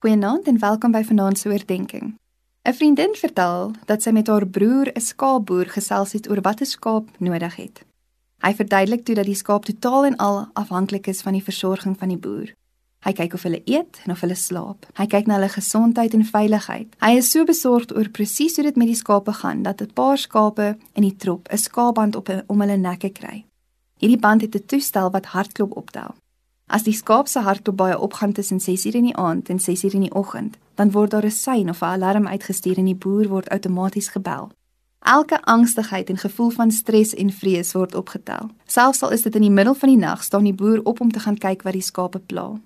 Goeienaand en welkom by Vanaand se oordeenking. 'n Vriendin vertel dat sy met haar broer 'n skaapboer gesels het oor wat 'n skaap nodig het. Hy verduidelik toe dat die skaap totaal en al afhanklik is van die versorging van die boer. Hy kyk of hulle eet en of hulle slaap. Hy kyk na hulle gesondheid en veiligheid. Hy is so besorgd oor presies hoe dit met die skape gaan dat 'n paar skape in die trop 'n skaapband op om hulle nekke kry. Hierdie band het 'n toestel wat hartklop optel. As die skaap se hartklop baie opgaan tussen 6uur in die aand en 6uur in die oggend, dan word daar 'n sein of 'n alarm uitgestuur en die boer word outomaties gebel. Elke angstigheid en gevoel van stres en vrees word opgetel. Selfs al is dit in die middel van die nag, staan die boer op om te gaan kyk wat die skape pla.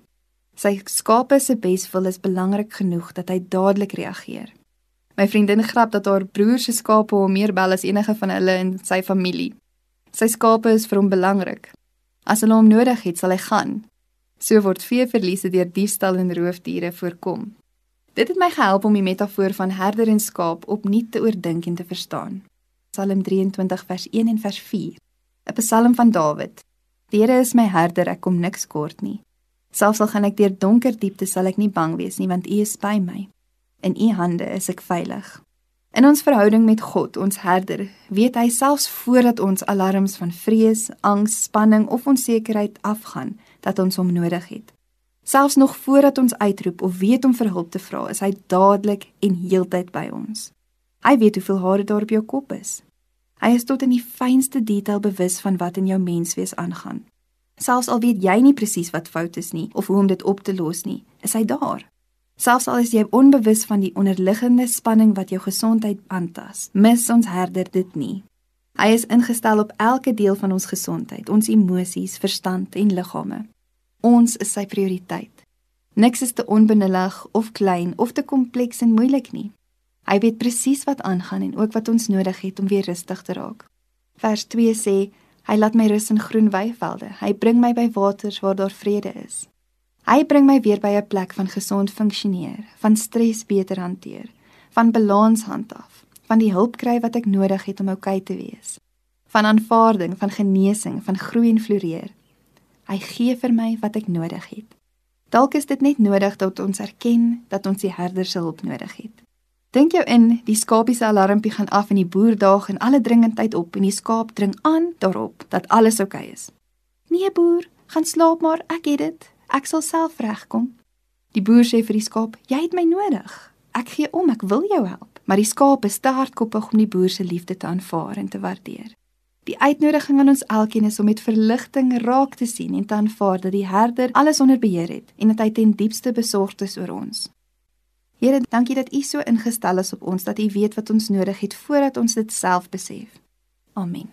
Sy skape se beswil is belangrik genoeg dat hy dadelik reageer. My vriendin grap dat haar broer se skape hom meer bel as enige van hulle in sy familie. Sy skape is vir hom belangrik. As hulle hom nodig het, sal hy gaan, So word veeverliese deur diefstal en roofdiere voorkom. Dit het my gehelp om die metafoor van herder en skaap opnuut te oordink en te verstaan. Psalm 23 vers 1 en vers 4. 'n Psalm van Dawid. Die Here is my herder, ek kom niks kort nie. Selfs al gaan ek deur donker diepte, sal ek nie bang wees nie, want U is by my. In U hande is ek veilig. In ons verhouding met God, ons herder, weet hy selfs voordat ons alarms van vrees, angs, spanning of onsekerheid afgaan, dat ons hom nodig het. Selfs nog voordat ons uitroep of weet om vir hulp te vra, is hy dadelik en heeltyd by ons. Hy weet hoeveel hare daar op jou kop is. Hy is tot in die fynste detail bewus van wat in jou menswees aangaan. Selfs al weet jy nie presies wat fout is nie of hoe om dit op te los nie, is hy daar. Selfs al is jy onbewus van die onderliggende spanning wat jou gesondheid aantas, mis ons herder dit nie. Hy is ingestel op elke deel van ons gesondheid, ons emosies, verstand en liggame. Ons is sy prioriteit. Niks is te onbenullig of klein of te kompleks en moeilik nie. Hy weet presies wat aangaan en ook wat ons nodig het om weer rustig te raak. Vers 2 sê: Hy laat my rus in groen weivelde. Hy bring my by waters waar daar vrede is. Hy bring my weer by 'n plek van gesond funksioneer, van stres beter hanteer, van balans handhaaf, van die hulp kry wat ek nodig het om oukei okay te wees, van aanvaarding, van genesing, van groei en floreer. Hy gee vir my wat ek nodig het. Dalk is dit net nodig dat ons erken dat ons die herder se hulp nodig het. Dink jou in, die skapie se alarmpie gaan af en die boer daag en alle dringendheid op en die skaap dring aan daarop dat alles oukei okay is. Nee boer, gaan slaap maar, ek het dit. Ek sal self regkom. Die boer sê vir die skaap: "Jy het my nodig. Ek gee om, ek wil jou help." Maar die skaap is te hardkoppig om die boer se liefde te aanvaar en te waardeer. Die uitnodiging aan ons elkeen is om met verligting raak te sien en te aanvaar dat die herder alles onder beheer het en dat hy ten diepste besorgd is oor ons. Here, dankie dat U so ingestel is op ons dat U weet wat ons nodig het voordat ons dit self besef. Amen.